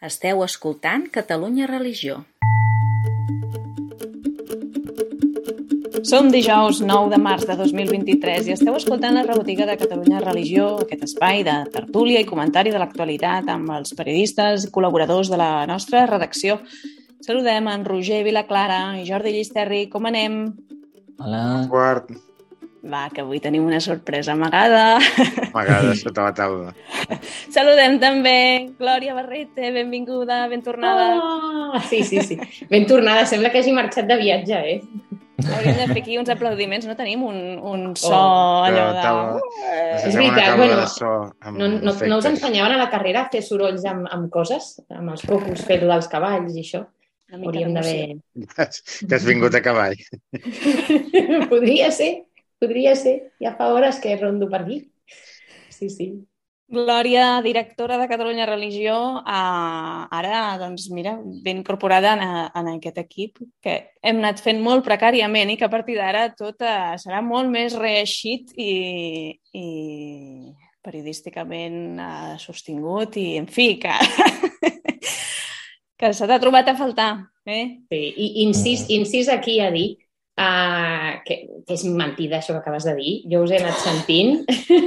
Esteu escoltant Catalunya Religió. Som dijous 9 de març de 2023 i esteu escoltant la rebotiga de Catalunya Religió, aquest espai de tertúlia i comentari de l'actualitat amb els periodistes i col·laboradors de la nostra redacció. Saludem en Roger Vilaclara i Jordi Llisterri. Com anem? Hola. Quart, Va, que avui tenim una sorpresa amagada. amagada sota la taula. Saludem també Glòria Barrete, benvinguda, ben tornada. Ah, sí, sí, sí. Ben tornada, sembla que hagi marxat de viatge, eh? Hauríem de fer aquí uns aplaudiments, no tenim un, un so Oh, allò de taula. Eh, És veritat, taula bueno, de so No, no, no us ensenyaven a la carrera a fer sorolls amb, amb coses? Amb els cocos, fer-ho dels cavalls i això? Hauríem d'haver... Que has vingut a cavall. podria ser, podria ser. Ja fa hores que rondo per aquí. Sí, sí. Glòria, directora de Catalunya Religió, eh, ara, doncs, mira, ben incorporada en, a- en aquest equip que hem anat fent molt precàriament i que a partir d'ara tot eh, serà molt més reeixit i, i periodísticament eh, sostingut i, en fi, que, que se t'ha trobat a faltar. Eh? sí. I incís, incís aquí a dir uh, que, que és mentida això que acabes de dir. Jo us he anat sentint.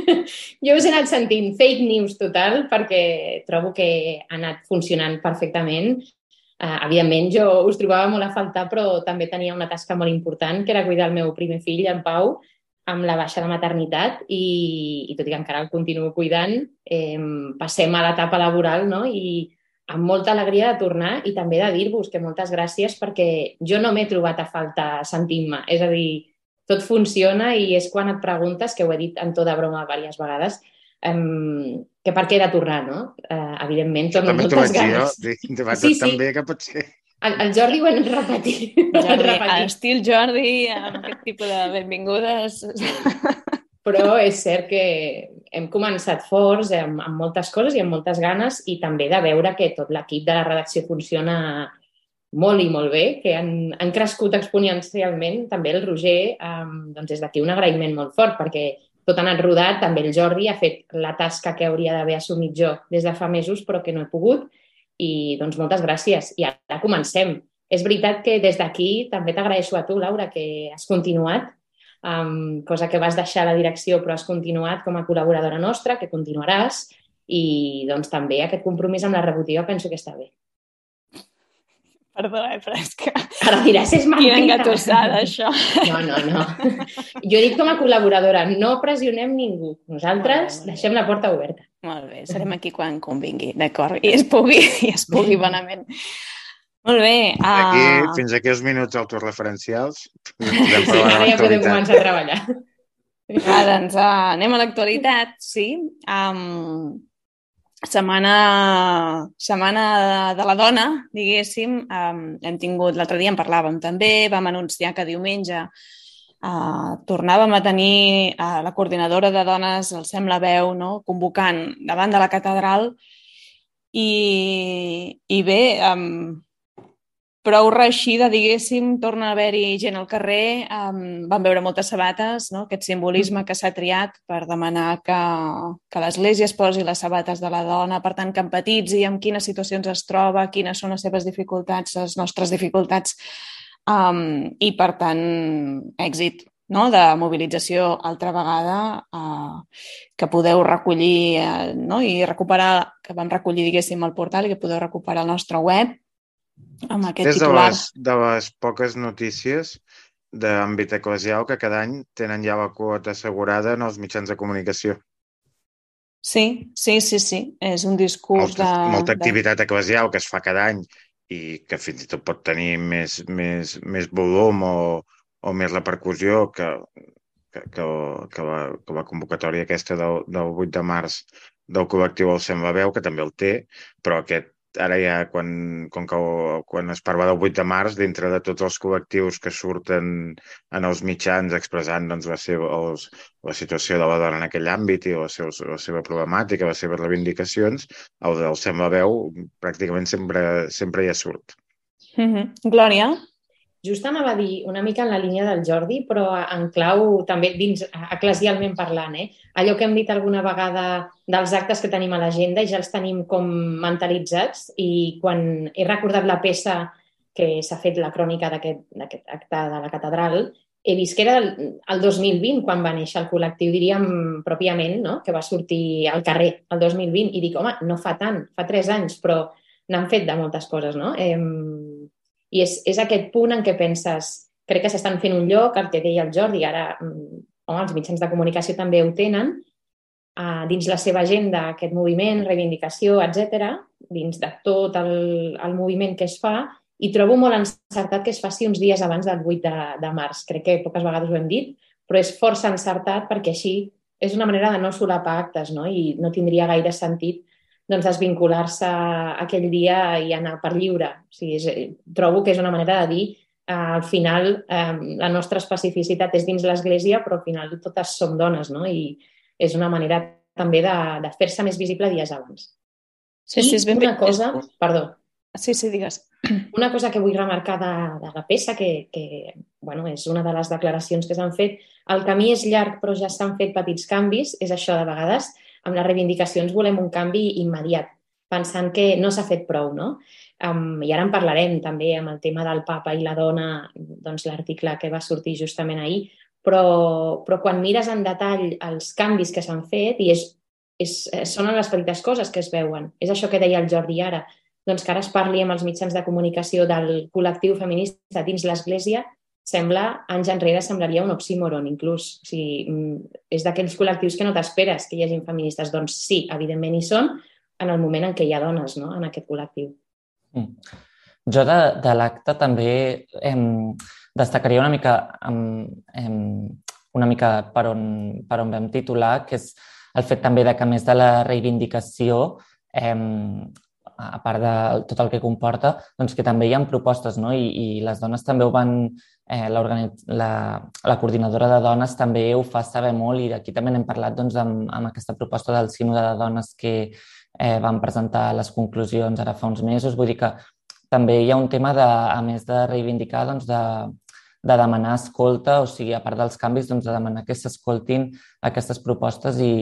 jo us he anat sentint fake news total perquè trobo que ha anat funcionant perfectament. Uh, evidentment, jo us trobava molt a faltar, però també tenia una tasca molt important, que era cuidar el meu primer fill, en Pau, amb la baixa de maternitat i, i tot i que encara el continuo cuidant, eh, passem a l'etapa laboral no? i amb molta alegria de tornar i també de dir-vos que moltes gràcies perquè jo no m'he trobat a falta sentint-me. És a dir, tot funciona i és quan et preguntes, que ho he dit en to de broma diverses vegades, um, que per què era tornar, no? Uh, evidentment, torno amb També moltes vaig dir jo. ganes. Te va Sí, sí. tan bé que pot ser. El, el Jordi ho ha anat Jordi, repetint. estil Jordi, amb aquest tipus de benvingudes. però és cert que hem començat forts amb, amb moltes coses i amb moltes ganes i també de veure que tot l'equip de la redacció funciona molt i molt bé, que han, han crescut exponencialment. També el Roger, um, doncs des d'aquí un agraïment molt fort, perquè tot ha anat rodat, també el Jordi ha fet la tasca que hauria d'haver assumit jo des de fa mesos, però que no he pogut, i doncs moltes gràcies. I ara comencem. És veritat que des d'aquí també t'agraeixo a tu, Laura, que has continuat um, cosa que vas deixar la direcció però has continuat com a col·laboradora nostra, que continuaràs, i doncs també aquest compromís amb la rebotiga penso que està bé. Perdó, eh, però és que... Ara diràs, és Quina mentida. engatossada, això. No, no, no. Jo he dit com a col·laboradora, no pressionem ningú. Nosaltres Vale. deixem la porta oberta. Molt bé, serem aquí quan convingui, d'acord? I es pugui, i es pugui bonament. Molt bé. Aquí, Uh, fins aquí els minuts autoreferencials. Sí, ara ja podem començar a treballar. ara doncs, uh, anem a l'actualitat, sí. Um, setmana, setmana de la dona, diguéssim. Um, hem tingut, l'altre dia en parlàvem també, vam anunciar que diumenge Uh, tornàvem a tenir uh, la coordinadora de dones, el Sembla Veu, no? convocant davant de la catedral i, i bé, um, prou reeixida, diguéssim, torna a haver-hi gent al carrer, um, van veure moltes sabates, no? aquest simbolisme que s'ha triat per demanar que, que l'Església es posi les sabates de la dona, per tant, que empatitzi amb quines situacions es troba, quines són les seves dificultats, les nostres dificultats, um, i per tant èxit no? de mobilització altra vegada uh, que podeu recollir uh, no? i recuperar, que vam recollir diguéssim al portal i que podeu recuperar al nostre web amb aquest És de titular. les, de les poques notícies d'àmbit eclesial que cada any tenen ja la quota assegurada en els mitjans de comunicació. Sí, sí, sí, sí. És un discurs Molta, de... molta de... activitat eclesial que es fa cada any i que fins i tot pot tenir més, més, més volum o, o més repercussió que, que, que, que, la, que la convocatòria aquesta del, del 8 de març del col·lectiu El Sembla Veu, que també el té, però aquest ara ja, quan, com que, quan es parla del 8 de març, dintre de tots els col·lectius que surten en els mitjans expressant doncs, la, seva, els, la situació de la dona en aquell àmbit i la, seva, la seva problemàtica, les seves reivindicacions, el del Sembla Veu pràcticament sempre, sempre ja surt. Mm -hmm. Glòria? Just anava a dir una mica en la línia del Jordi, però en clau també dins, eclesialment parlant, eh? allò que hem dit alguna vegada dels actes que tenim a l'agenda ja els tenim com mentalitzats i quan he recordat la peça que s'ha fet la crònica d'aquest acte de la catedral, he vist que era el, el 2020 quan va néixer el col·lectiu, diríem pròpiament, no? que va sortir al carrer el 2020, i dic, home, no fa tant, fa tres anys, però n'han fet de moltes coses, no? Eh, I és, és aquest punt en què penses, crec que s'estan fent un lloc, el que deia el Jordi, ara, mm, home, els mitjans de comunicació també ho tenen, eh, dins la seva agenda, aquest moviment, reivindicació, etc, dins de tot el, el moviment que es fa, i trobo molt encertat que es faci uns dies abans del 8 de, de març. Crec que poques vegades ho hem dit, però és força encertat perquè així és una manera de no solapar actes no? i no tindria gaire sentit doncs, desvincular-se aquell dia i anar per lliure. O sigui, és, trobo que és una manera de dir eh, al final eh, la nostra especificitat és dins l'Església, però al final totes som dones, no? I és una manera també de, de fer-se més visible dies abans. Sí, I sí, és ben una cosa... Perdó. Sí, sí, digues. Una cosa que vull remarcar de, de la peça, que, que bueno, és una de les declaracions que s'han fet, el camí és llarg però ja s'han fet petits canvis, és això de vegades, amb les reivindicacions volem un canvi immediat, pensant que no s'ha fet prou, no? Um, I ara en parlarem també amb el tema del papa i la dona, doncs l'article que va sortir justament ahir, però, però quan mires en detall els canvis que s'han fet, i és, és, són les petites coses que es veuen, és això que deia el Jordi ara, doncs que ara es parli amb els mitjans de comunicació del col·lectiu feminista dins l'Església, sembla, anys enrere, semblaria un oxímoron, inclús. O sigui, mm, és d'aquells col·lectius que no t'esperes que hi hagin feministes. Doncs sí, evidentment hi són, en el moment en què hi ha dones no? en aquest col·lectiu. Mm. Jo de, de l'acte també em, destacaria una mica, em, em, una mica per, on, per on vam titular, que és el fet també de que, més de la reivindicació, em, a part de tot el que comporta, doncs que també hi ha propostes, no? I, i les dones també ho van... Eh, la, la coordinadora de dones també ho fa saber molt i aquí també n'hem parlat doncs, amb, amb aquesta proposta del sínode de dones que eh, van presentar les conclusions ara fa uns mesos. Vull dir que també hi ha un tema, de, a més de reivindicar, doncs, de, de demanar escolta, o sigui, a part dels canvis, doncs, de demanar que s'escoltin aquestes propostes i,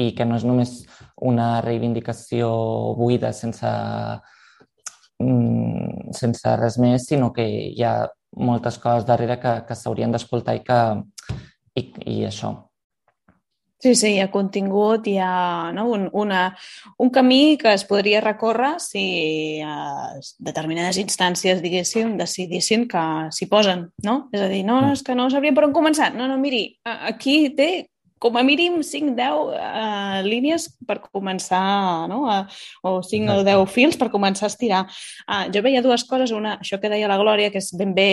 i que no és només una reivindicació buida sense, mm, sense res més, sinó que hi ha moltes coses darrere que, que s'haurien d'escoltar i, que, i, i això. Sí, sí, hi ha contingut, hi ha no, un, una, un camí que es podria recórrer si a determinades instàncies, diguéssim, decidissin que s'hi posen, no? És a dir, no, no, és que no sabria per on començar. No, no, miri, aquí té com a mínim 5-10 uh, línies per començar, no? Uh, o 5 o 10 fils per començar a estirar. Uh, jo veia dues coses, una, això que deia la Glòria, que és ben bé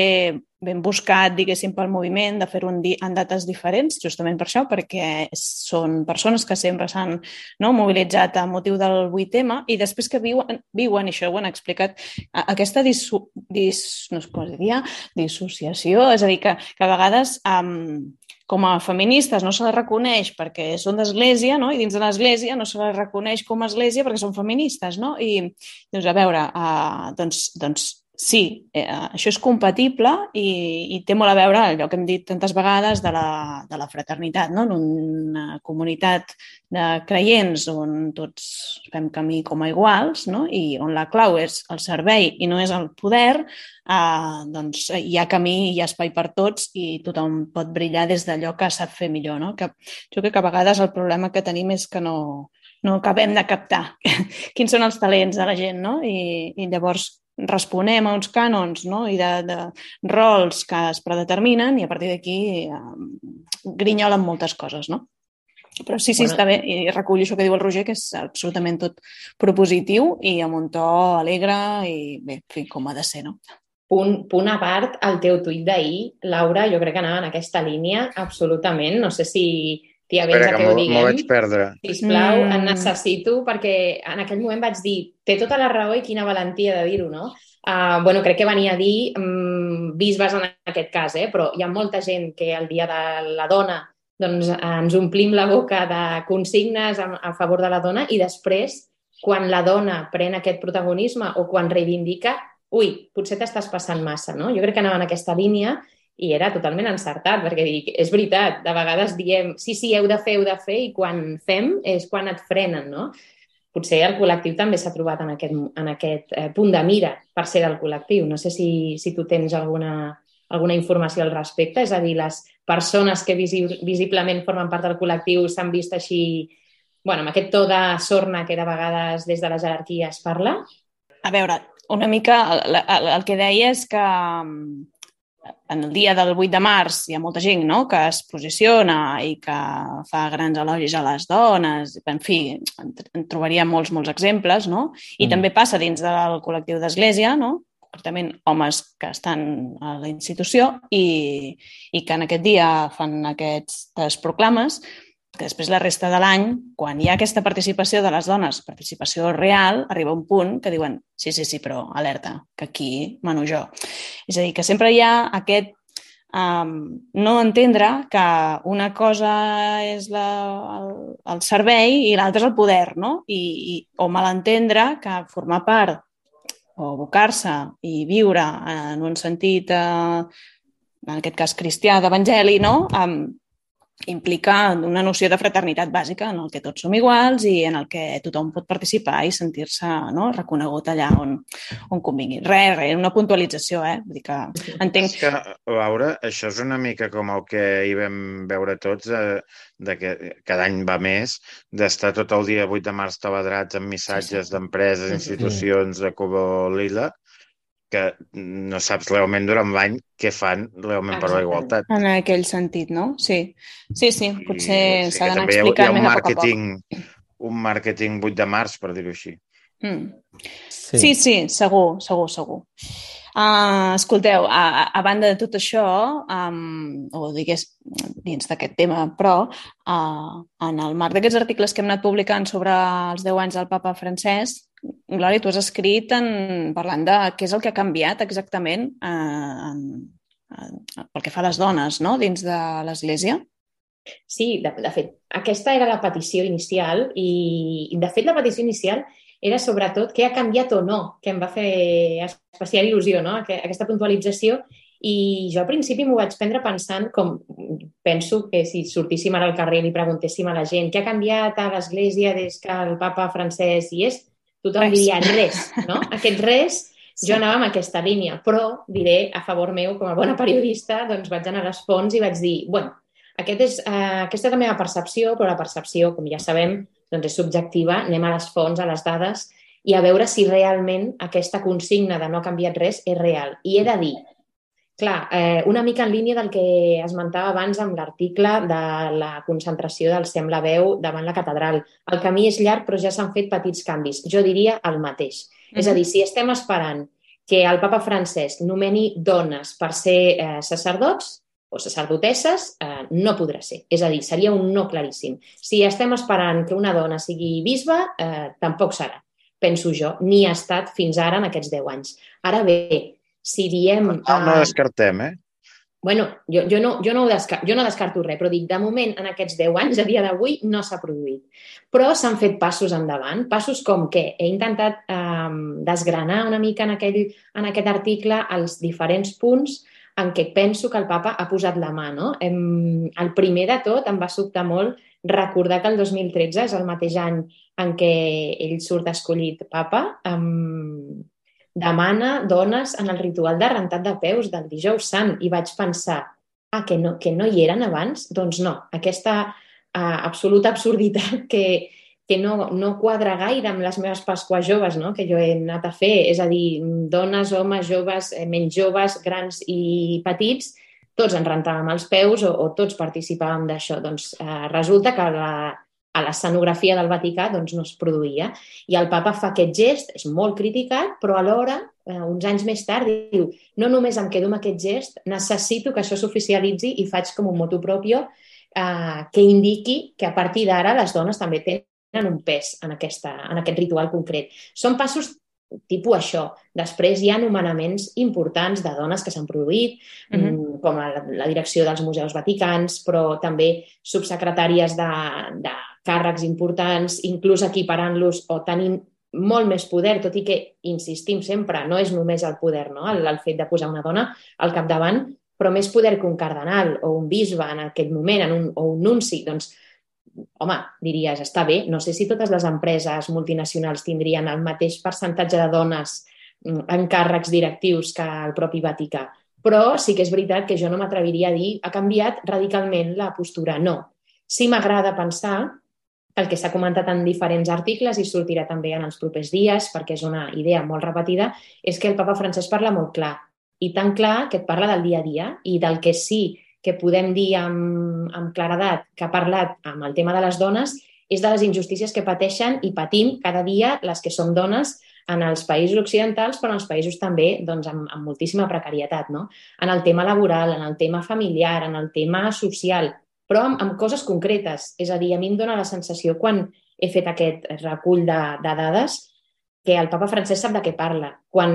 ben buscat, diguéssim, pel moviment, de fer-ho en, en dates diferents, justament per això, perquè són persones que sempre s'han no, mobilitzat a motiu del 8M i després que viuen, viuen això ho han explicat, aquesta disso, dis, no es pot dir, dissociació, és a dir, que, que a vegades um, com a feministes no se les reconeix perquè són d'església, no? i dins de l'església no se les reconeix com a església perquè són feministes, no? I, doncs, a veure, uh, doncs, doncs sí, eh, això és compatible i, i té molt a veure allò que hem dit tantes vegades de la, de la fraternitat, no? en una comunitat de creients on tots fem camí com a iguals no? i on la clau és el servei i no és el poder, eh, doncs hi ha camí hi ha espai per tots i tothom pot brillar des d'allò que sap fer millor. No? Que, jo crec que a vegades el problema que tenim és que no, no acabem de captar quins són els talents de la gent, no? I, i llavors responem a uns cànons no? i de, de rols que es predeterminen i a partir d'aquí eh, grinyolen moltes coses, no? Però sí, sí, bueno. està bé, i recullo això que diu el Roger, que és absolutament tot propositiu i amb un to alegre i bé, en fi, com ha de ser, no? Punt, punt a part, el teu tuit d'ahir, Laura, jo crec que anava en aquesta línia, absolutament. No sé si Tia, vens a que ho diguem. M'ho vaig perdre. Sisplau, mm. en necessito, perquè en aquell moment vaig dir, té tota la raó i quina valentia de dir-ho, no? Uh, bueno, crec que venia a dir um, bisbes en aquest cas, eh? però hi ha molta gent que el dia de la dona doncs, ens omplim la boca de consignes a, a favor de la dona i després, quan la dona pren aquest protagonisme o quan reivindica, ui, potser t'estàs passant massa, no? Jo crec que anava en aquesta línia i era totalment encertat, perquè dic, és veritat, de vegades diem, sí, sí, heu de fer, heu de fer, i quan fem és quan et frenen, no? Potser el col·lectiu també s'ha trobat en aquest, en aquest eh, punt de mira per ser del col·lectiu. No sé si, si tu tens alguna, alguna informació al respecte, és a dir, les persones que visi, visiblement formen part del col·lectiu s'han vist així, bueno, amb aquest to de sorna que de vegades des de la jerarquia es parla? A veure, una mica el, el, el que deia és que en el dia del 8 de març hi ha molta gent no? que es posiciona i que fa grans elogis a les dones. En fi, en, en trobaria molts, molts exemples, no? I mm. també passa dins del col·lectiu d'Església, no? concretament homes que estan a la institució i, i que en aquest dia fan aquestes proclames, que després la resta de l'any, quan hi ha aquesta participació de les dones, participació real, arriba un punt que diuen sí, sí, sí, però alerta, que aquí mano jo. És a dir, que sempre hi ha aquest um, no entendre que una cosa és la, el, el servei i l'altra és el poder, no? I, i, o malentendre que formar part o abocar-se i viure en un sentit, eh, en aquest cas cristià, d'evangeli, no? Um, implica una noció de fraternitat bàsica en el que tots som iguals i en el que tothom pot participar i sentir-se no, reconegut allà on, on convingui. Res, res, una puntualització, eh? Vull dir que entenc... És que, Laura, això és una mica com el que hi vam veure tots, de, de que cada any va més, d'estar tot el dia 8 de març taladrats amb missatges sí, sí. d'empreses, institucions de Cuba Lila, que no saps realment durant l'any què fan realment Exacte. per la igualtat. En aquell sentit, no? Sí, sí, sí potser sí, s'ha d'anar explicant més a poc a poc. Un màrqueting 8 de març, per dir-ho així. Mm. Sí. sí, sí, segur, segur, segur. Uh, escolteu, a, a banda de tot això, um, o digués dins d'aquest tema, però uh, en el marc d'aquests articles que hem anat publicant sobre els 10 anys del papa francès, Glòria, tu has escrit en, parlant de què és el que ha canviat exactament eh, en, en, pel que fa a les dones no? dins de l'Església. Sí, de, de fet, aquesta era la petició inicial i, de fet, la petició inicial era sobretot què ha canviat o no, que em va fer especial il·lusió, no? aquesta puntualització i jo al principi m'ho vaig prendre pensant com penso que si sortíssim ara al carrer i li preguntéssim a la gent què ha canviat a l'Església des que el papa francès hi és, tothom res. diria res, no? Aquest res, jo anava amb aquesta línia, però diré a favor meu, com a bona periodista, doncs vaig anar a les fonts i vaig dir, bueno, aquest és, eh, aquesta és la meva percepció, però la percepció, com ja sabem, doncs és subjectiva, anem a les fonts, a les dades, i a veure si realment aquesta consigna de no ha canviat res és real. I he de dir Clar, eh, una mica en línia del que esmentava abans amb l'article de la concentració del Sem la Veu davant la catedral. El camí és llarg, però ja s'han fet petits canvis. Jo diria el mateix. Mm -hmm. És a dir, si estem esperant que el papa Francesc nomeni dones per ser eh, sacerdots o sacerdotesses, eh, no podrà ser. És a dir, seria un no claríssim. Si estem esperant que una dona sigui bisbe, eh, tampoc serà, penso jo, ni ha estat fins ara en aquests 10 anys. Ara bé, si diem... No, no uh, descartem, eh? Bueno, jo, jo, no, jo, no descarto, jo no descarto res, però dic, de moment, en aquests 10 anys, a dia d'avui, no s'ha produït. Però s'han fet passos endavant, passos com que he intentat eh, desgranar una mica en, aquell, en aquest article els diferents punts en què penso que el papa ha posat la mà. No? Em, el primer de tot em va sobtar molt recordar que el 2013 és el mateix any en què ell surt escollit papa, amb, demana dones en el ritual de rentat de peus del dijous sant i vaig pensar, ah, que no, que no hi eren abans? Doncs no, aquesta uh, absoluta absurditat que, que no, no quadra gaire amb les meves Pasques joves no? que jo he anat a fer, és a dir, dones, homes, joves, eh, menys joves, grans i petits, tots ens rentàvem els peus o, o tots participàvem d'això. Doncs eh, resulta que la, a l'escenografia del Vaticà doncs, no es produïa. I el papa fa aquest gest, és molt criticat, però alhora, eh, uns anys més tard, diu no només em quedo amb aquest gest, necessito que això s'oficialitzi i faig com un motu propio eh, que indiqui que a partir d'ara les dones també tenen un pes en, aquesta, en aquest ritual concret. Són passos tipus això. Després hi ha nomenaments importants de dones que s'han produït, uh mhm. -huh. com la, la direcció dels museus vaticans, però també subsecretàries de, de càrrecs importants, inclús equiparant-los o tenint molt més poder, tot i que, insistim sempre, no és només el poder, no? el, el fet de posar una dona al capdavant, però més poder que un cardenal o un bisbe en aquell moment, en un, o un nunci, doncs, home, diries, està bé, no sé si totes les empreses multinacionals tindrien el mateix percentatge de dones mm, en càrrecs directius que el propi Vaticà, però sí que és veritat que jo no m'atreviria a dir ha canviat radicalment la postura. No. Sí m'agrada pensar el que s'ha comentat en diferents articles i sortirà també en els propers dies, perquè és una idea molt repetida, és que el papa francès parla molt clar, i tan clar que et parla del dia a dia i del que sí que podem dir amb, amb claredat que ha parlat amb el tema de les dones és de les injustícies que pateixen i patim cada dia les que som dones en els països occidentals, però en els països també doncs, amb, amb moltíssima precarietat, no? en el tema laboral, en el tema familiar, en el tema social, però amb, amb coses concretes. És a dir, a mi em dóna la sensació, quan he fet aquest recull de, de dades, que el papa francès sap de què parla. Quan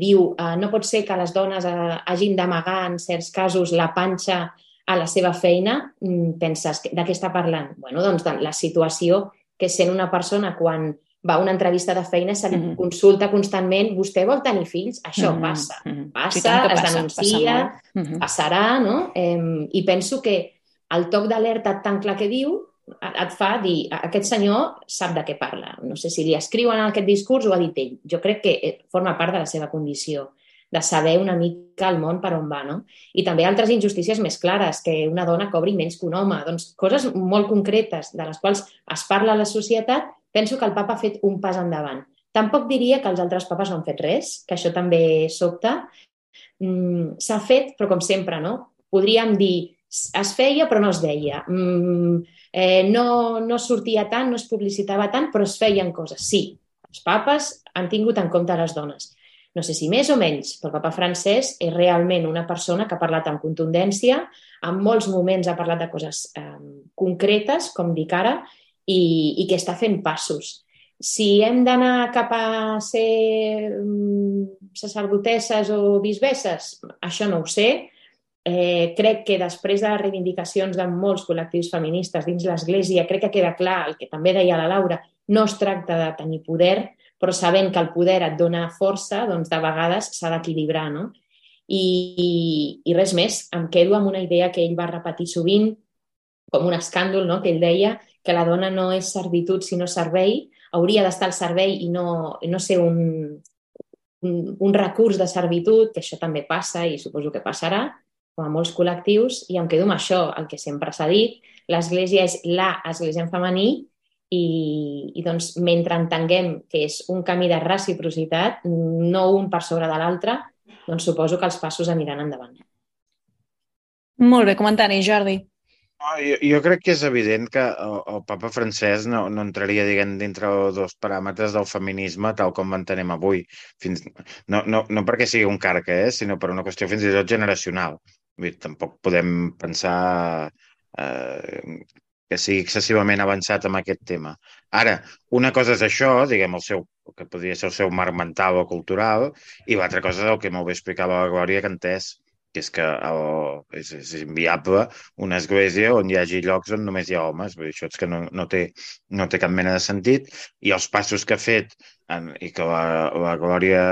diu eh, no pot ser que les dones eh, hagin d'amagar en certs casos la panxa a la seva feina, mm, penses, de què està parlant? bueno, doncs de la situació que sent una persona quan va a una entrevista de feina se li mm -hmm. consulta constantment vostè vol tenir fills? Això mm -hmm. passa. Passa, sí, es passa, denuncia, passa mm -hmm. passarà, no? Eh, I penso que el toc d'alerta tan clar que diu et fa dir, aquest senyor sap de què parla. No sé si li escriuen aquest discurs o ha dit ell. Jo crec que eh, forma part de la seva condició, de saber una mica el món per on va, no? I també altres injustícies més clares, que una dona cobri menys que un home. Doncs coses molt concretes de les quals es parla a la societat, penso que el papa ha fet un pas endavant. Tampoc diria que els altres papes no han fet res, que això també sobta. Mm, S'ha fet, però com sempre, no? Podríem dir es feia però no es veia. Mm, eh, no, no sortia tant, no es publicitava tant, però es feien coses. Sí, els papes han tingut en compte les dones. No sé si més o menys, però el papa francès és realment una persona que ha parlat amb contundència, en molts moments ha parlat de coses eh, concretes, com dic ara, i, i que està fent passos. Si hem d'anar cap a ser mm, sacerdotesses o bisbesses, això no ho sé, Eh, crec que després de les reivindicacions de molts col·lectius feministes dins l'Església, crec que queda clar el que també deia la Laura, no es tracta de tenir poder, però sabent que el poder et dona força, doncs de vegades s'ha d'equilibrar, no? I, i, I res més, em quedo amb una idea que ell va repetir sovint, com un escàndol, no? que ell deia que la dona no és servitud sinó servei, hauria d'estar al servei i no, no ser un, un, un recurs de servitud, que això també passa i suposo que passarà, com a molts col·lectius, i em quedo amb això, el que sempre s'ha dit, l'Església és la Església en femení i, i doncs, mentre entenguem que és un camí de reciprocitat, no un per sobre de l'altre, doncs suposo que els passos aniran endavant. Molt bé, comentari, Jordi. Jo, jo crec que és evident que el, el papa francès no, no entraria, diguem, dintre dos paràmetres del feminisme tal com l'entenem avui. Fins, no, no, no perquè sigui un carca, eh, sinó per una qüestió fins i tot generacional. Dir, tampoc podem pensar eh, que sigui excessivament avançat amb aquest tema. Ara, una cosa és això, diguem, el seu, que podria ser el seu marc mental o cultural, i l'altra cosa és el que molt bé explicava la Glòria Cantès, que és que el, és, és inviable una església on hi hagi llocs on només hi ha homes. Vull dir, això és que no, no, té, no té cap mena de sentit. I els passos que ha fet, en, i que la, la Glòria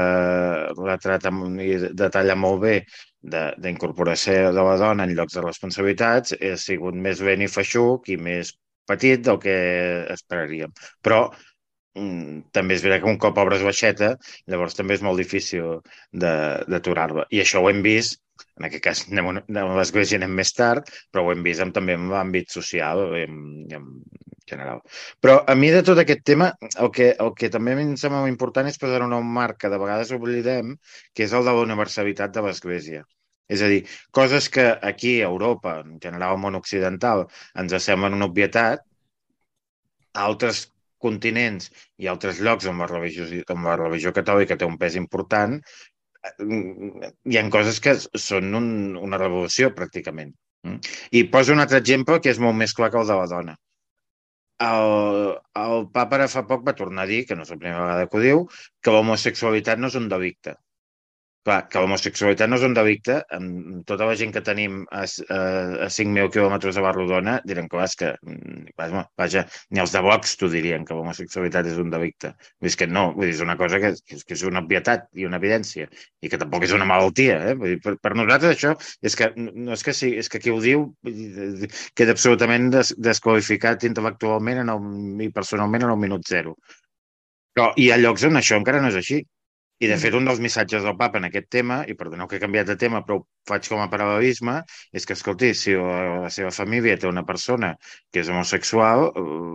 la trata i detalla molt bé, d'incorporació de, de la dona en llocs de responsabilitats ha sigut més ben i feixuc i més petit del que esperaríem. Però també és veritat que un cop obres baixeta, llavors també és molt difícil d'aturar-la. I això ho hem vist, en aquest cas anem a l'església anem més tard, però ho hem vist amb, també en l'àmbit social i en, i en general. Però a mi de tot aquest tema, el que, el que també em sembla important és posar un marc que de vegades oblidem, que és el de la universalitat de l'església. És a dir, coses que aquí a Europa, en general al món occidental, ens semblen una obvietat, altres continents i altres llocs on la religió, on la religió catòlica té un pes important, hi ha coses que són un, una revolució, pràcticament. I poso un altre exemple que és molt més clar que el de la dona. El, el papa ara fa poc va tornar a dir, que no és la primera vegada que ho diu, que l'homosexualitat no és un delicte. Clar, que l'homosexualitat no és un delicte, amb tota la gent que tenim a, a, a 5.000 quilòmetres de Barcelona direm que, és que mm, vaja, vaja, ni els de Vox t'ho dirien que l'homosexualitat és un delicte. És que no, vull dir, és una cosa que, que és una obvietat i una evidència i que tampoc és una malaltia. Eh? Vull dir, per, per nosaltres això és que no és que, sí, és que qui ho diu queda absolutament des, desqualificat intel·lectualment en el, i personalment en el minut zero. Però hi ha llocs on això encara no és així. I, de fet, un dels missatges del papa en aquest tema, i perdoneu que he canviat de tema, però ho faig com a paral·lelisme, és que, escolti, si la seva família té una persona que és homosexual,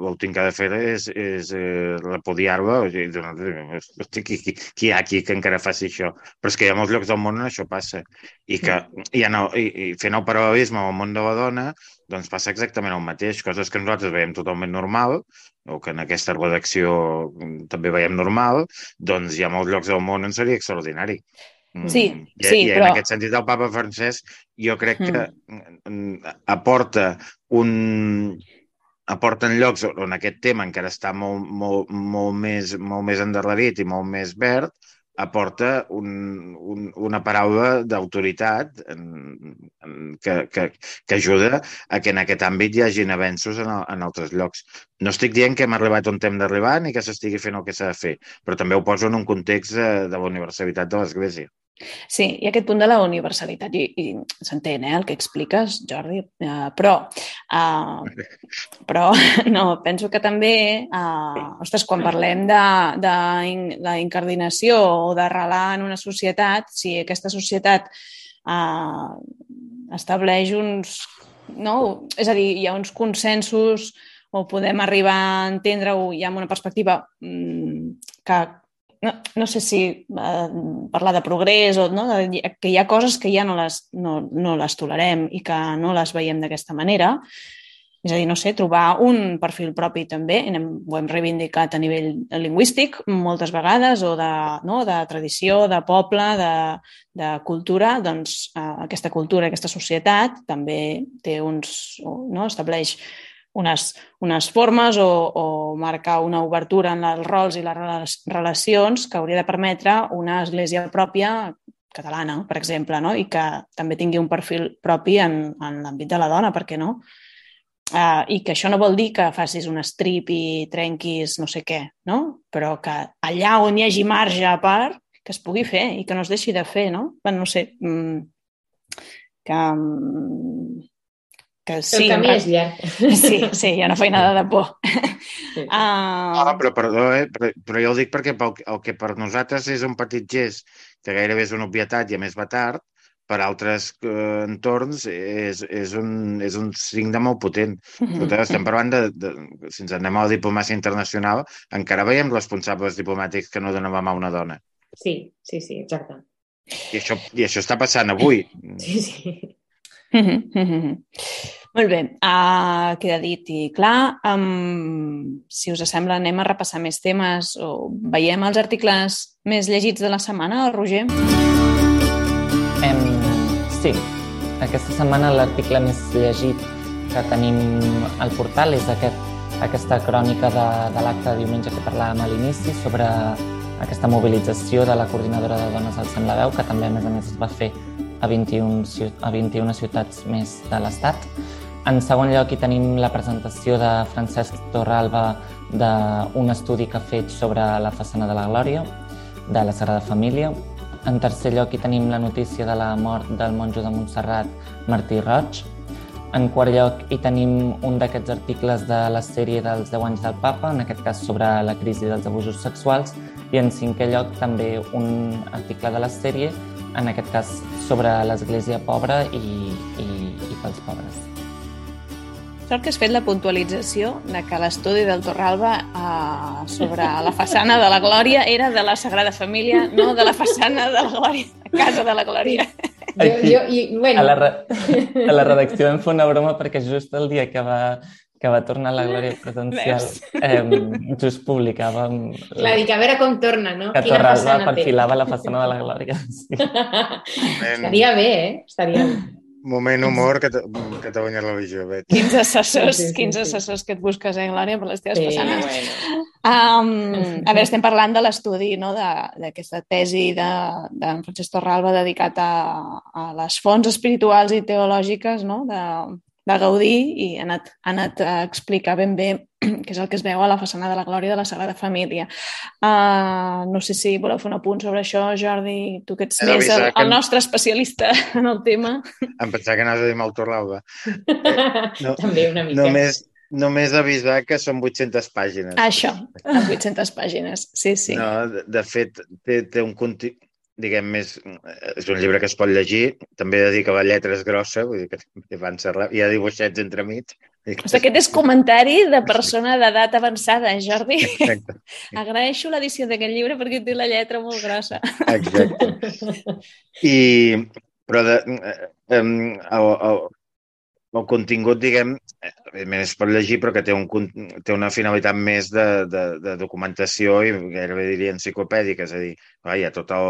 l'últim que ha de fer és, és eh, repudiar-la. Hosti, qui, qui, qui hi ha aquí que encara faci això? Però és que hi ha molts llocs del món on això passa. I, que, i, el, i, i fent el paral·lelisme al món de la dona, doncs passa exactament el mateix. Coses que nosaltres veiem totalment normal, o que en aquesta redacció mm, també veiem normal, doncs hi ha molts llocs del món on seria extraordinari. Mm, sí, I, sí, i en però... aquest sentit el papa Francesc jo crec que mm. aporta un aporten llocs on aquest tema encara està molt, molt, molt, més, molt més endarrerit i molt més verd, aporta un, un, una paraula d'autoritat que, que, que ajuda a que en aquest àmbit hi hagin avenços en, en altres llocs. No estic dient que hem arribat on hem d'arribar ni que s'estigui fent el que s'ha de fer, però també ho poso en un context de, de la universalitat de l'Església. Sí, i aquest punt de la universalitat, i, i s'entén eh, el que expliques, Jordi, uh, però, uh, però no, penso que també, uh, ostres, quan parlem de, de, de incardinació o d'arrelar en una societat, si aquesta societat uh, estableix uns... No? És a dir, hi ha uns consensos o podem arribar a entendre-ho ja amb una perspectiva mm, que no, no sé si eh, parlar de progrés o no, de, que hi ha coses que ja no les, no, no les tolerem i que no les veiem d'aquesta manera. És a dir, no sé, trobar un perfil propi també, hem, ho hem reivindicat a nivell lingüístic moltes vegades, o de, no, de tradició, de poble, de, de cultura, doncs eh, aquesta cultura, aquesta societat també té uns, no, estableix unes, unes formes o, o marcar una obertura en els rols i les relacions que hauria de permetre una església pròpia catalana, per exemple, no? i que també tingui un perfil propi en, en l'àmbit de la dona, per què no? Uh, I que això no vol dir que facis un strip i trenquis no sé què, no? però que allà on hi hagi marge per, que es pugui fer i que no es deixi de fer, no? Bueno, no sé, mm, que, mm, que sí, el camí és llarg. Sí, sí, hi ha una feinada de por. Sí. Uh... Ah, però perdó, eh? però, però jo ho dic perquè pel, el que per nosaltres és un petit gest que gairebé és una obvietat i a més va tard, per altres eh, entorns és, és, un, és un signe molt potent. Mm -hmm. Estem parlant de, de, si ens anem a la diplomàcia internacional, encara veiem responsables diplomàtics que no donen la mà a una dona. Sí, sí, sí, exacte. I això, i això està passant avui. Sí, sí. Mm -hmm. Molt bé, uh, queda dit i clar. Um, si us sembla, anem a repassar més temes o veiem els articles més llegits de la setmana, Roger? Um, sí, aquesta setmana l'article més llegit que tenim al portal és aquest, aquesta crònica de, de l'acte de diumenge que parlàvem a l'inici sobre aquesta mobilització de la coordinadora de dones al Sant la Veu, que també, a més a més, es va fer a 21, a 21 ciutats més de l'Estat. En segon lloc, hi tenim la presentació de Francesc Torralba d'un estudi que ha fet sobre la façana de la Glòria, de la Sagrada Família. En tercer lloc, hi tenim la notícia de la mort del monjo de Montserrat, Martí Roig. En quart lloc, hi tenim un d'aquests articles de la sèrie dels 10 anys del papa, en aquest cas sobre la crisi dels abusos sexuals, i en cinquè lloc també un article de la sèrie en aquest cas sobre l'església pobra i, i, i pels pobres. Sort que has fet la puntualització de que l'estudi del Torralba eh, sobre la façana de la Glòria era de la Sagrada Família, no de la façana de la Glòria, de Casa de la Glòria. Jo, jo, i, bueno. a, la, a la redacció em fa una broma perquè just el dia que va que va tornar la Glòria presencial, eh, just publicàvem... Clar, dic, a veure com torna, no? Que Torralba perfilava la façana de la Glòria. Sí. Estaria bé, eh? Estaria bé. Moment humor que Catalunya Religió, Bet. Quins assessors, Sí, sí, sí, quins sí. assessors que et busques, eh, Glòria, per les teves Sí, façanes. bueno. Um, a veure, estem parlant de l'estudi no? de- d'aquesta tesi d'en de, d'en Francesc Torralba dedicat a, a les fonts espirituals i teològiques no? de, de Gaudí i ha anat, ha anat a explicar ben bé què és el que es veu a la façana de la Glòria de la Sagrada Família. Uh, no sé si voleu fer un apunt sobre això, Jordi, tu que ets He més el, que- el nostre especialista en el tema. Em pensava que anaves a dir mal Torralba. No, També una mica. Només, només avisar que són 800 pàgines. Això, amb 800 pàgines, sí, sí. No, de, de fet, té, té un contingut diguem, més... És un llibre que es pot llegir, també he de dir que la lletra és grossa, vull dir que també van ser... Hi ha dibuixets entremig. O sigui, aquest és comentari de persona d'edat avançada, Jordi. Exacte, Agraeixo l'edició d'aquest llibre perquè té la lletra molt grossa. exacte. I, però de, eh, el, el, el contingut, diguem, eh, evidentment es pot llegir, però que té, un, té una finalitat més de, de, de documentació i gairebé diria enciclopèdica, és a dir, clar, hi, ha tot el,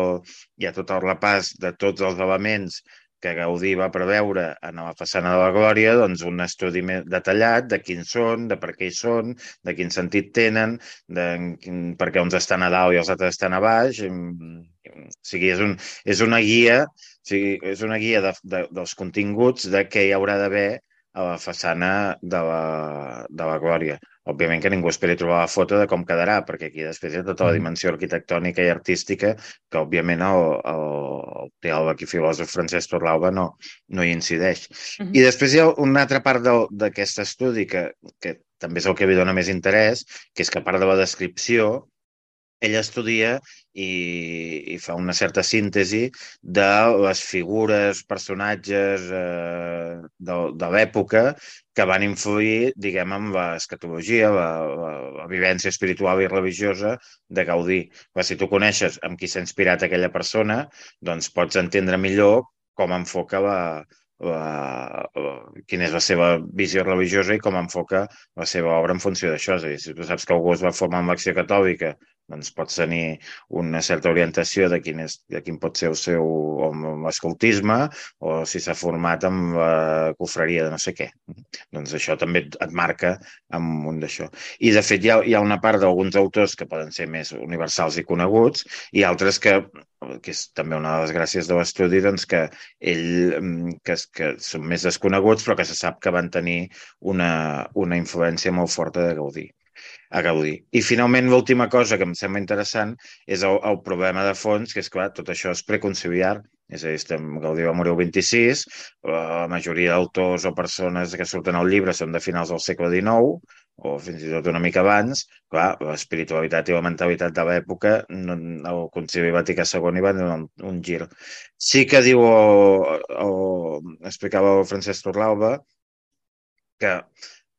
hi ha tot el repàs de tots els elements que Gaudí va preveure en la façana de la Glòria, doncs un estudi més detallat de quins són, de per què hi són, de quin sentit tenen, de quin, per què uns estan a dalt i els altres estan a baix. Mm, O sigui, és, un, és una guia, o sigui, és una guia de, de, dels continguts de què hi haurà d'haver a la façana de la, de la Glòria. Òbviament que ningú esperi trobar la foto de com quedarà, perquè aquí després hi ha tota la Mm. dimensió arquitectònica i artística que, òbviament, el, el, el teòleg i filòsof Francesc Torralba no, no hi incideix. Mhm. I després hi ha una altra part d'aquest estudi que, que també és el que li dona més interès, que és que a part de la descripció, ell estudia i, i fa una certa síntesi de les figures, personatges eh, de, de l'època que van influir, diguem, en l'escatologia, la, la, la vivència espiritual i religiosa de Gaudí. Però si tu coneixes amb qui s'ha inspirat aquella persona, doncs pots entendre millor com enfoca la, la, la, quina és la seva visió religiosa i com enfoca la seva obra en funció d'això. És a dir, si tu saps que algú es va formar en l'acció catòlica, doncs pots tenir una certa orientació de quin, és, de quin pot ser el seu l'escoltisme o si s'ha format amb la cofreria de no sé què. Doncs això també et et marca amb un d'això. I, de fet, hi ha, hi ha una part d'alguns autors que poden ser més universals i coneguts i altres que que és també una de les gràcies de l'estudi, doncs que ell, mm, que, que són més desconeguts, però que se sap que van tenir una, una influència molt forta de Gaudí a Gaudí. I finalment l'última cosa que em sembla interessant és el, el problema de fons, que és clar, tot això és preconciliar, és a dir, estem, Gaudí va morir el 26, la majoria d'autors o persones que surten al llibre són de finals del segle XIX, o fins i tot una mica abans, clar, l'espiritualitat i la mentalitat de l'època, el Concili Vaticà II hi va donar un, un gir. Sí que diu, o, o explicava el Francesc Torralba, que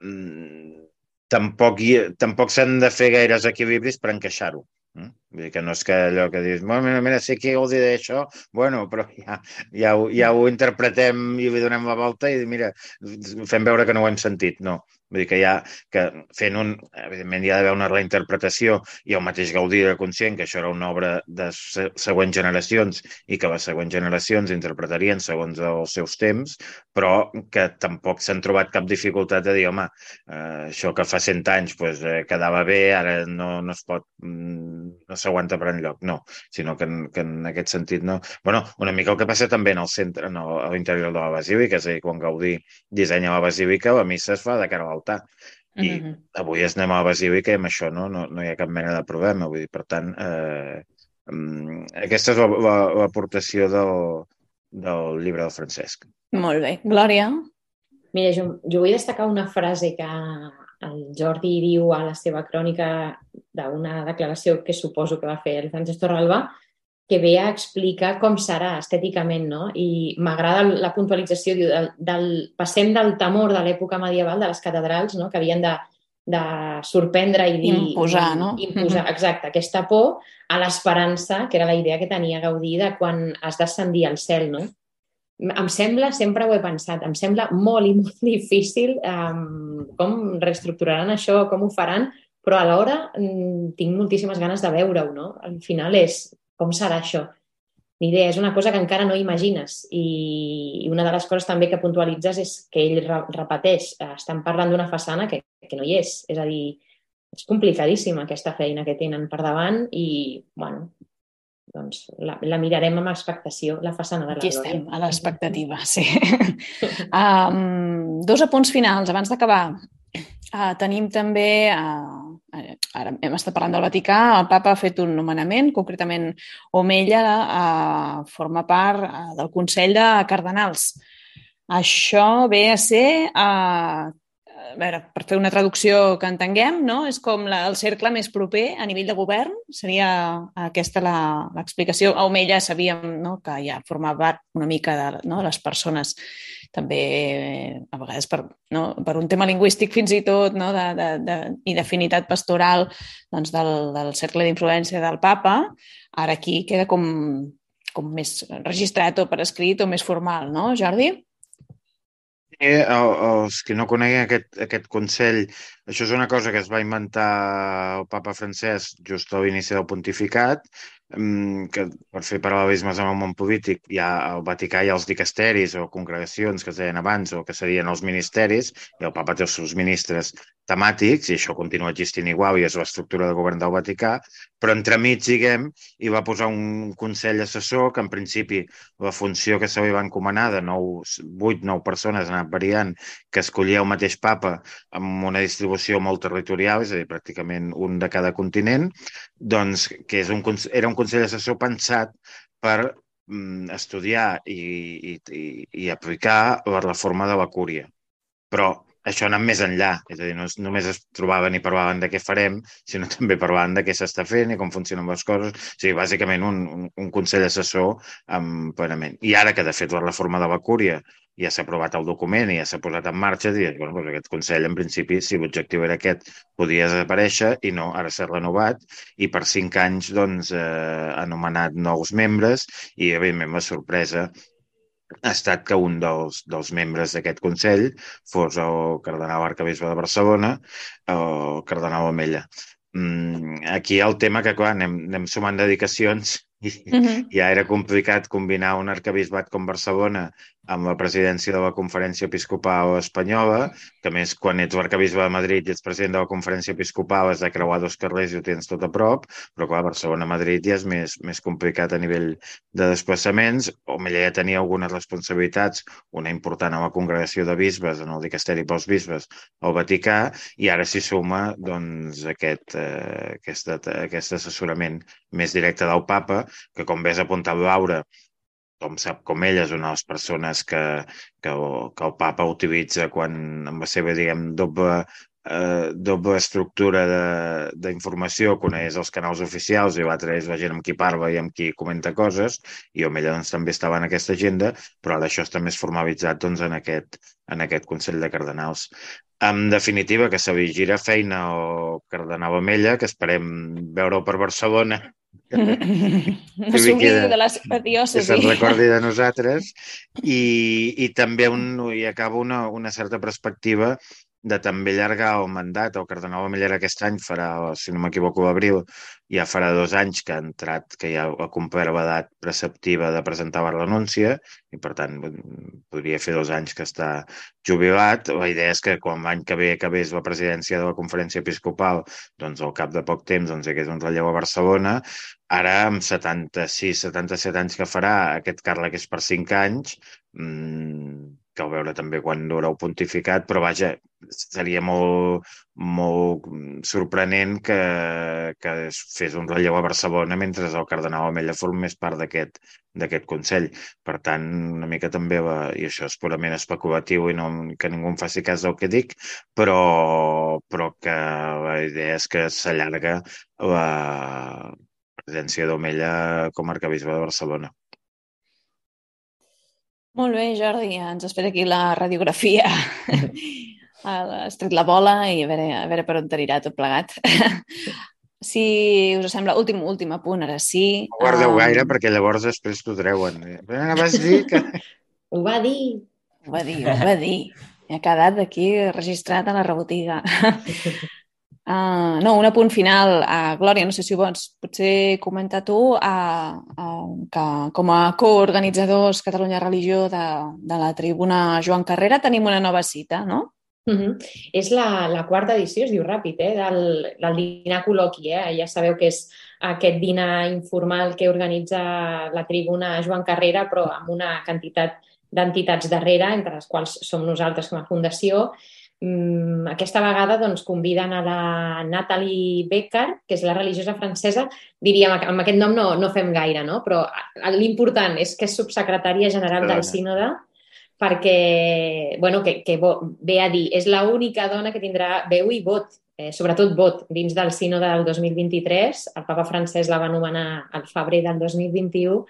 mm, tampoc, tampoc s'han de fer gaires equilibris per encaixar-ho. Mm? Vull dir que no és que allò que dius, bueno, mira, mira, sé que Gaudí deia això, bueno, però ja, ja, ho, ja ho interpretem i li donem la volta i mira, fem veure que no ho hem sentit. No, vull dir que ja, que fent un, evidentment hi ha d'haver una reinterpretació i el mateix Gaudí era conscient que això era una obra de se- següents generacions i que les següents generacions interpretarien segons els seus temps, però que tampoc s'han trobat cap dificultat de dir, home, eh, això que fa 100 anys pues, eh, quedava bé, ara no, no es pot, mm, no s'aguanta per enlloc, no, sinó que en, que en aquest sentit no. bueno, una mica el que passa també en el centre, no, a l'interior de la basílica, és a dir, quan Gaudí dissenya la basílica, la missa es fa de cara a l'altar. I Mhm. avui es anem a la basílica i amb això no, no, no hi ha cap mena de problema. Vull dir, per tant, eh, mm, aquesta és la- la- l'aportació del, del llibre del Francesc. Molt bé. Glòria? Mira, jo, jo vull destacar una frase que el Jordi diu a la seva crònica d'una declaració que suposo que va fer el Francesc Torralba, que ve a explicar com serà estèticament, no? I m'agrada la puntualització, diu, del, del, passem del temor de l'època medieval, de les catedrals, no? que havien de, de sorprendre i dir... Imposar, no? Imposar, Mhm. exacte, aquesta por a l'esperança, que era la idea que tenia Gaudí de quan es descendia al cel, no? Em sembla, sempre ho he pensat, em sembla molt i molt difícil um, com reestructuraran això, com ho faran, però alhora mm, tinc moltíssimes ganes de veure-ho, no? Al final és com serà això. ni idea. És una cosa que encara no imagines. I una de les coses també que puntualitzes és que ell repeteix, estan parlant d'una façana que, que no hi és. És a dir, és complicadíssima aquesta feina que tenen per davant i, bueno, doncs la, la mirarem amb expectació, la façana de la Aquí Glòria. estem, a l'expectativa, sí. um, dos apunts finals, abans d'acabar. Uh, tenim també, uh, ara hem estat parlant del Vaticà, el papa ha fet un nomenament, concretament Omella uh, forma part uh, del Consell de Cardenals. Això ve a ser uh, a veure, per fer una traducció que entenguem, no? és com la, el cercle més proper a nivell de govern, seria aquesta l'explicació. A Omella sabíem no? que ja formava part una mica de, no? de les persones també a vegades per, no? per un tema lingüístic fins i tot no? de, de, de, i d'afinitat pastoral doncs del, del cercle d'influència del papa, ara aquí queda com, com més registrat o per escrit o més formal, no, Jordi? Eh, els que no coneguen aquest, aquest Consell, això és una cosa que es va inventar el papa francès just a l'inici del pontificat, que per fer paral·lelismes amb el món polític hi ha al Vaticà ha els dicasteris o congregacions que es deien abans o que serien els ministeris i el papa té els seus ministres temàtics i això continua existint igual i és l'estructura de govern del Vaticà, però entremig, diguem, hi va posar un Consell Assessor que en principi la funció que se li va encomanar de 8-9 persones ha anat variant, que escollia el mateix papa amb una distribució molt territorial, és a dir, pràcticament un de cada continent, doncs que és un, era un Consell Assessor pensat per mm, estudiar i, i, i, i aplicar la reforma de la cúria. Però això ha anat més enllà, és a dir, no és, només es trobaven i parlaven de què farem, sinó també parlaven de què s'està fent i com funcionen les coses. O sigui, bàsicament un, un, un consell assessor amb plenament. I ara que, de fet, la reforma de la cúria ja s'ha aprovat el document i ja s'ha posat en marxa, dius, bueno, doncs aquest Consell, en principi, si l'objectiu era aquest, podia desaparèixer i no, ara s'ha renovat i per cinc anys doncs, eh, ha nomenat nous membres i, evidentment, la sorpresa ha estat que un dels, dels membres d'aquest Consell fos el cardenal arcabisbe de Barcelona o el cardenal Omella. Mm, aquí el tema que, clar, anem, anem sumant dedicacions i uh -huh. ja era complicat combinar un arcabisbat com Barcelona amb la presidència de la Conferència Episcopal Espanyola, que més quan ets l'arcabisbe de Madrid i ets president de la Conferència Episcopal has de creuar dos carrers i ho tens tot a prop, però clar, Barcelona-Madrid ja és més, més complicat a nivell de desplaçaments. Omella ja tenia algunes responsabilitats, una important a la congregació de bisbes, en el dicasteri pels bisbes al Vaticà, i ara s'hi suma doncs, aquest, eh, aquest, aquest assessorament més directe del papa, que com ves apuntat Laura, com sap com ella, és una de les persones que, que, que el papa utilitza quan amb la seva, diguem, doble, eh, doble estructura d'informació, coneix els canals oficials i l'altre és la gent amb qui parla i amb qui comenta coses, i amb ella doncs, també estava en aquesta agenda, però ara això està més formalitzat doncs, en, aquest, en aquest Consell de Cardenals. En definitiva, que se li gira feina o Cardenal Amella, que esperem veure-ho per Barcelona no s'oblidi de la seva diòcesi. Que se'n recordi de nosaltres i, i també un, hi acaba una, una certa perspectiva de també allargar el mandat. El cardenal Amellera aquest any farà, si no m'equivoco, l'abril, ja farà dos anys que ha entrat, que ja ha complert l'edat preceptiva de presentar la renúncia i, per tant, podria fer dos anys que està jubilat. La idea és que quan l'any que ve acabés la presidència de la conferència episcopal, doncs al cap de poc temps doncs, hi hagués un relleu a Barcelona. Ara, amb 76, 77 anys que farà, aquest càrrec és per 5 anys, mmm, cal veure també quan dura el pontificat, però vaja, seria molt, molt sorprenent que, que es fes un relleu a Barcelona mentre el cardenal Amella formés part d'aquest Consell. Per tant, una mica també, va, i això és purament especulatiu i no, que ningú em faci cas del que dic, però, però que la idea és que s'allarga la presència d'Omella com a arcabisbe de Barcelona. Molt bé, Jordi, ens espera aquí la radiografia. Has tret la bola i a veure, a veure per on t'anirà tot plegat. Si us sembla, últim, últim apunt, ara sí. No guardeu um... gaire perquè llavors després t'ho treuen. Però vas dir que... Ho va dir. Ho va dir, ho va dir. I ha quedat aquí registrat a la rebotiga. Uh, no, un apunt final. Uh, Glòria, no sé si vols potser comentar tu uh, uh, que com a coorganitzadors Catalunya Religió de, de la tribuna Joan Carrera tenim una nova cita, no? Uh -huh. És la, la quarta edició, es diu ràpid, eh, del, del dinar col·loqui. Eh? Ja sabeu que és aquest dinar informal que organitza la tribuna Joan Carrera, però amb una quantitat d'entitats darrere, entre les quals som nosaltres com a fundació, aquesta vegada doncs, conviden a la Natalie Becker, que és la religiosa francesa. Diríem, amb aquest nom no, no fem gaire, no? però l'important és que és subsecretària general del sínode perquè, bueno, que, que ve a dir, és l'única dona que tindrà veu i vot, eh, sobretot vot, dins del sínode del 2023. El papa francès la va anomenar al febrer del 2021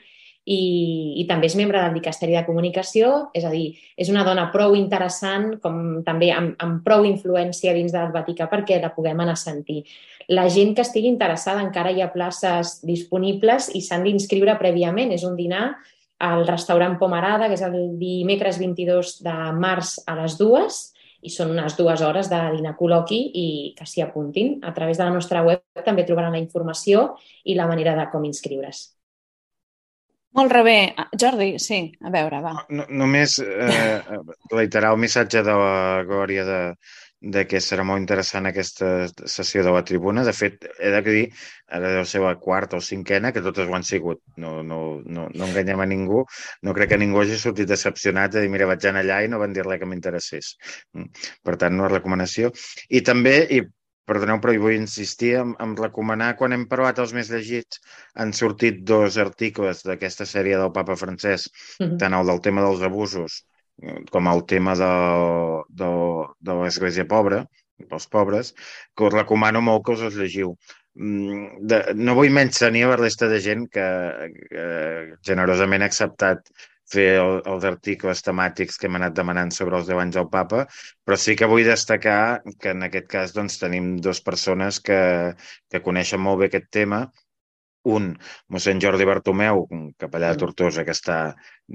i, i també és membre del Dicasteri de Comunicació, és a dir, és una dona prou interessant, com també amb, amb prou influència dins del Vaticà perquè la puguem anar a sentir. La gent que estigui interessada encara hi ha places disponibles i s'han d'inscriure prèviament. És un dinar al restaurant Pomarada, que és el dimecres 22 de març a les dues, i són unes dues hores de dinar col·loqui i que s'hi apuntin. A través de la nostra web també trobaran la informació i la manera de com inscriure's. Molt bé. Ah, Jordi, sí, a veure, va. No, només eh, reiterar el missatge de la Glòria de, de que serà molt interessant aquesta sessió de la tribuna. De fet, he de dir, ara deu ser la quarta o cinquena, que totes ho han sigut. No, no, no, no enganyem a ningú. No crec que ningú hagi sortit decepcionat de dir, mira, vaig anar allà i no van dir res que m'interessés. Mm. Per tant, una recomanació. I també, i perdoneu, però hi vull insistir en, en recomanar, quan hem parlat els més llegits, han sortit dos articles d'aquesta sèrie del papa francès, mm -hmm. tant el del tema dels abusos com el tema de, de, de l'església pobra, pels pobres, que us recomano molt que us els llegiu. Mm, de, no vull menys tenir la resta de gent que, que generosament ha acceptat fer el, els articles temàtics que hem anat demanant sobre els 10 anys del papa, però sí que vull destacar que en aquest cas doncs, tenim dues persones que, que coneixen molt bé aquest tema un, mossèn Jordi Bartomeu, capellà de mm. Tortosa, que està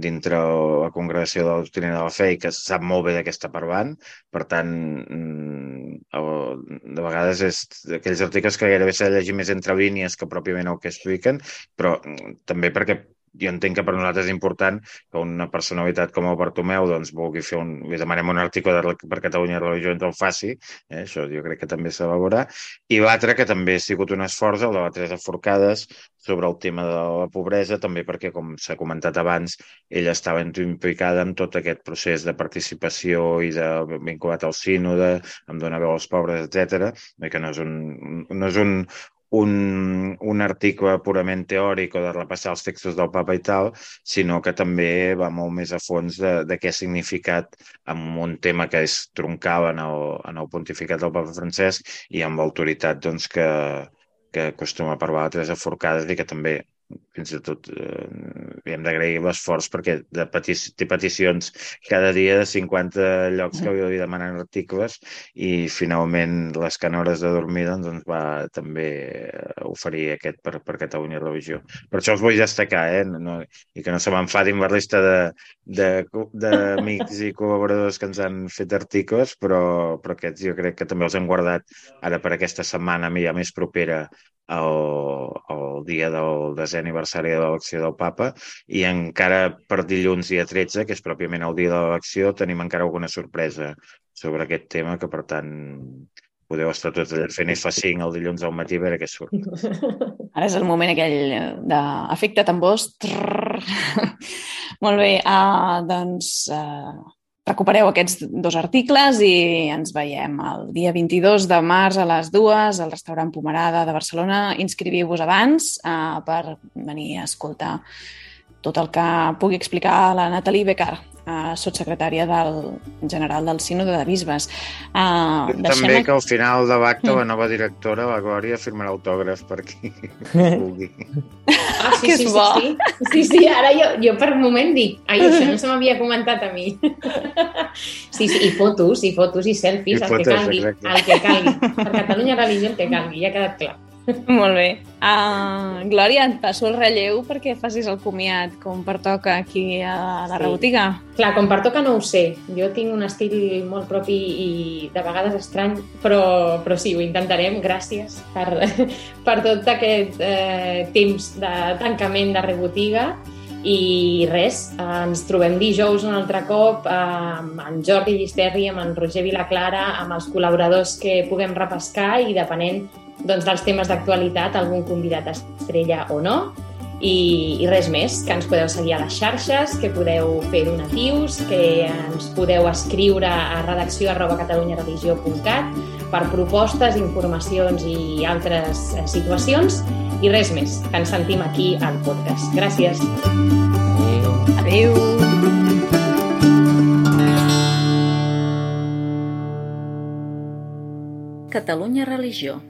dintre la congregació de la doctrina de la fe i que sap molt bé està parlant. Per tant, mm, de vegades és d'aquells articles que gairebé s'ha de llegir més entre línies que pròpiament el que expliquen, però mm, també perquè jo entenc que per nosaltres és important que una personalitat com el Bartomeu doncs, vulgui fer un... Li demanem un article de, per Catalunya Religió ens el faci, eh? això jo crec que també s'ha veure. I l'altre, que també ha sigut un esforç, el de la Teresa Forcades, sobre el tema de la pobresa, també perquè, com s'ha comentat abans, ella estava implicada en tot aquest procés de participació i de vinculat al sínode, amb donar veu als pobres, etc. que no és un, no és un, un, un article purament teòric o de repassar els textos del papa i tal, sinó que també va molt més a fons de, de què ha significat amb un tema que és troncal en el, en el pontificat del papa Francesc i amb l'autoritat doncs, que, que acostuma a parlar a Teresa Forcades i que també fins i tot eh, hem d'agrair l'esforç perquè de petici de peticions cada dia de 50 llocs que havia demanant articles i finalment les canores de dormir doncs, ens va també oferir aquest per, per Catalunya Religió. Per això els vull destacar, eh? No, i que no se m'enfadin la resta d'amics i col·laboradors que ens han fet articles, però, però aquests jo crec que també els hem guardat ara per aquesta setmana ja més propera el, el dia del desè aniversari de l'elecció del papa i encara per dilluns dia 13, que és pròpiament el dia de l'elecció, tenim encara alguna sorpresa sobre aquest tema que, per tant, podeu estar tots allà fent fa 5 el dilluns al matí a veure què surt. Ara és el moment aquell d'efecte tambors. Molt bé, uh, doncs uh, recupereu aquests dos articles i ens veiem el dia 22 de març a les dues al restaurant Pomerada de Barcelona. Inscriviu-vos abans uh, per venir a escoltar tot el que pugui explicar la Natalie Becar, uh, sotsecretària del general del Sínode de Bisbes. Uh, També que al final de l'acte mm. la nova directora, la Glòria, firmarà autògrafs per qui vulgui. Ah, sí, sí, sí, sí, sí, sí, ara jo, jo per un moment dic, ai, això no se m'havia comentat a mi. Sí, sí, i fotos, i fotos i selfies, I el fotos, que calgui, exacte. el que calgui. Per Catalunya Religió el que calgui, ja ha quedat clar. Molt bé. Uh, Glòria, et passo el relleu perquè facis el comiat com pertoca aquí a la Sí. rebotiga. Clar, com pertoca no ho sé. Jo tinc un estil molt propi i de vegades estrany, però, però sí, ho intentarem. Gràcies per, per tot aquest eh, temps de tancament de rebotiga. I res, ens trobem dijous un altre cop amb en Jordi Llisterri, amb en Roger Vilaclara, amb els col·laboradors que puguem repescar i depenent doncs, dels temes d'actualitat, algun convidat estrella o no. I, I res més, que ens podeu seguir a les xarxes, que podeu fer donatius, que ens podeu escriure a redacció arroba per propostes, informacions i altres eh, situacions. I res més, que ens sentim aquí al podcast. Gràcies. Adéu. Adéu! Catalunya Religió.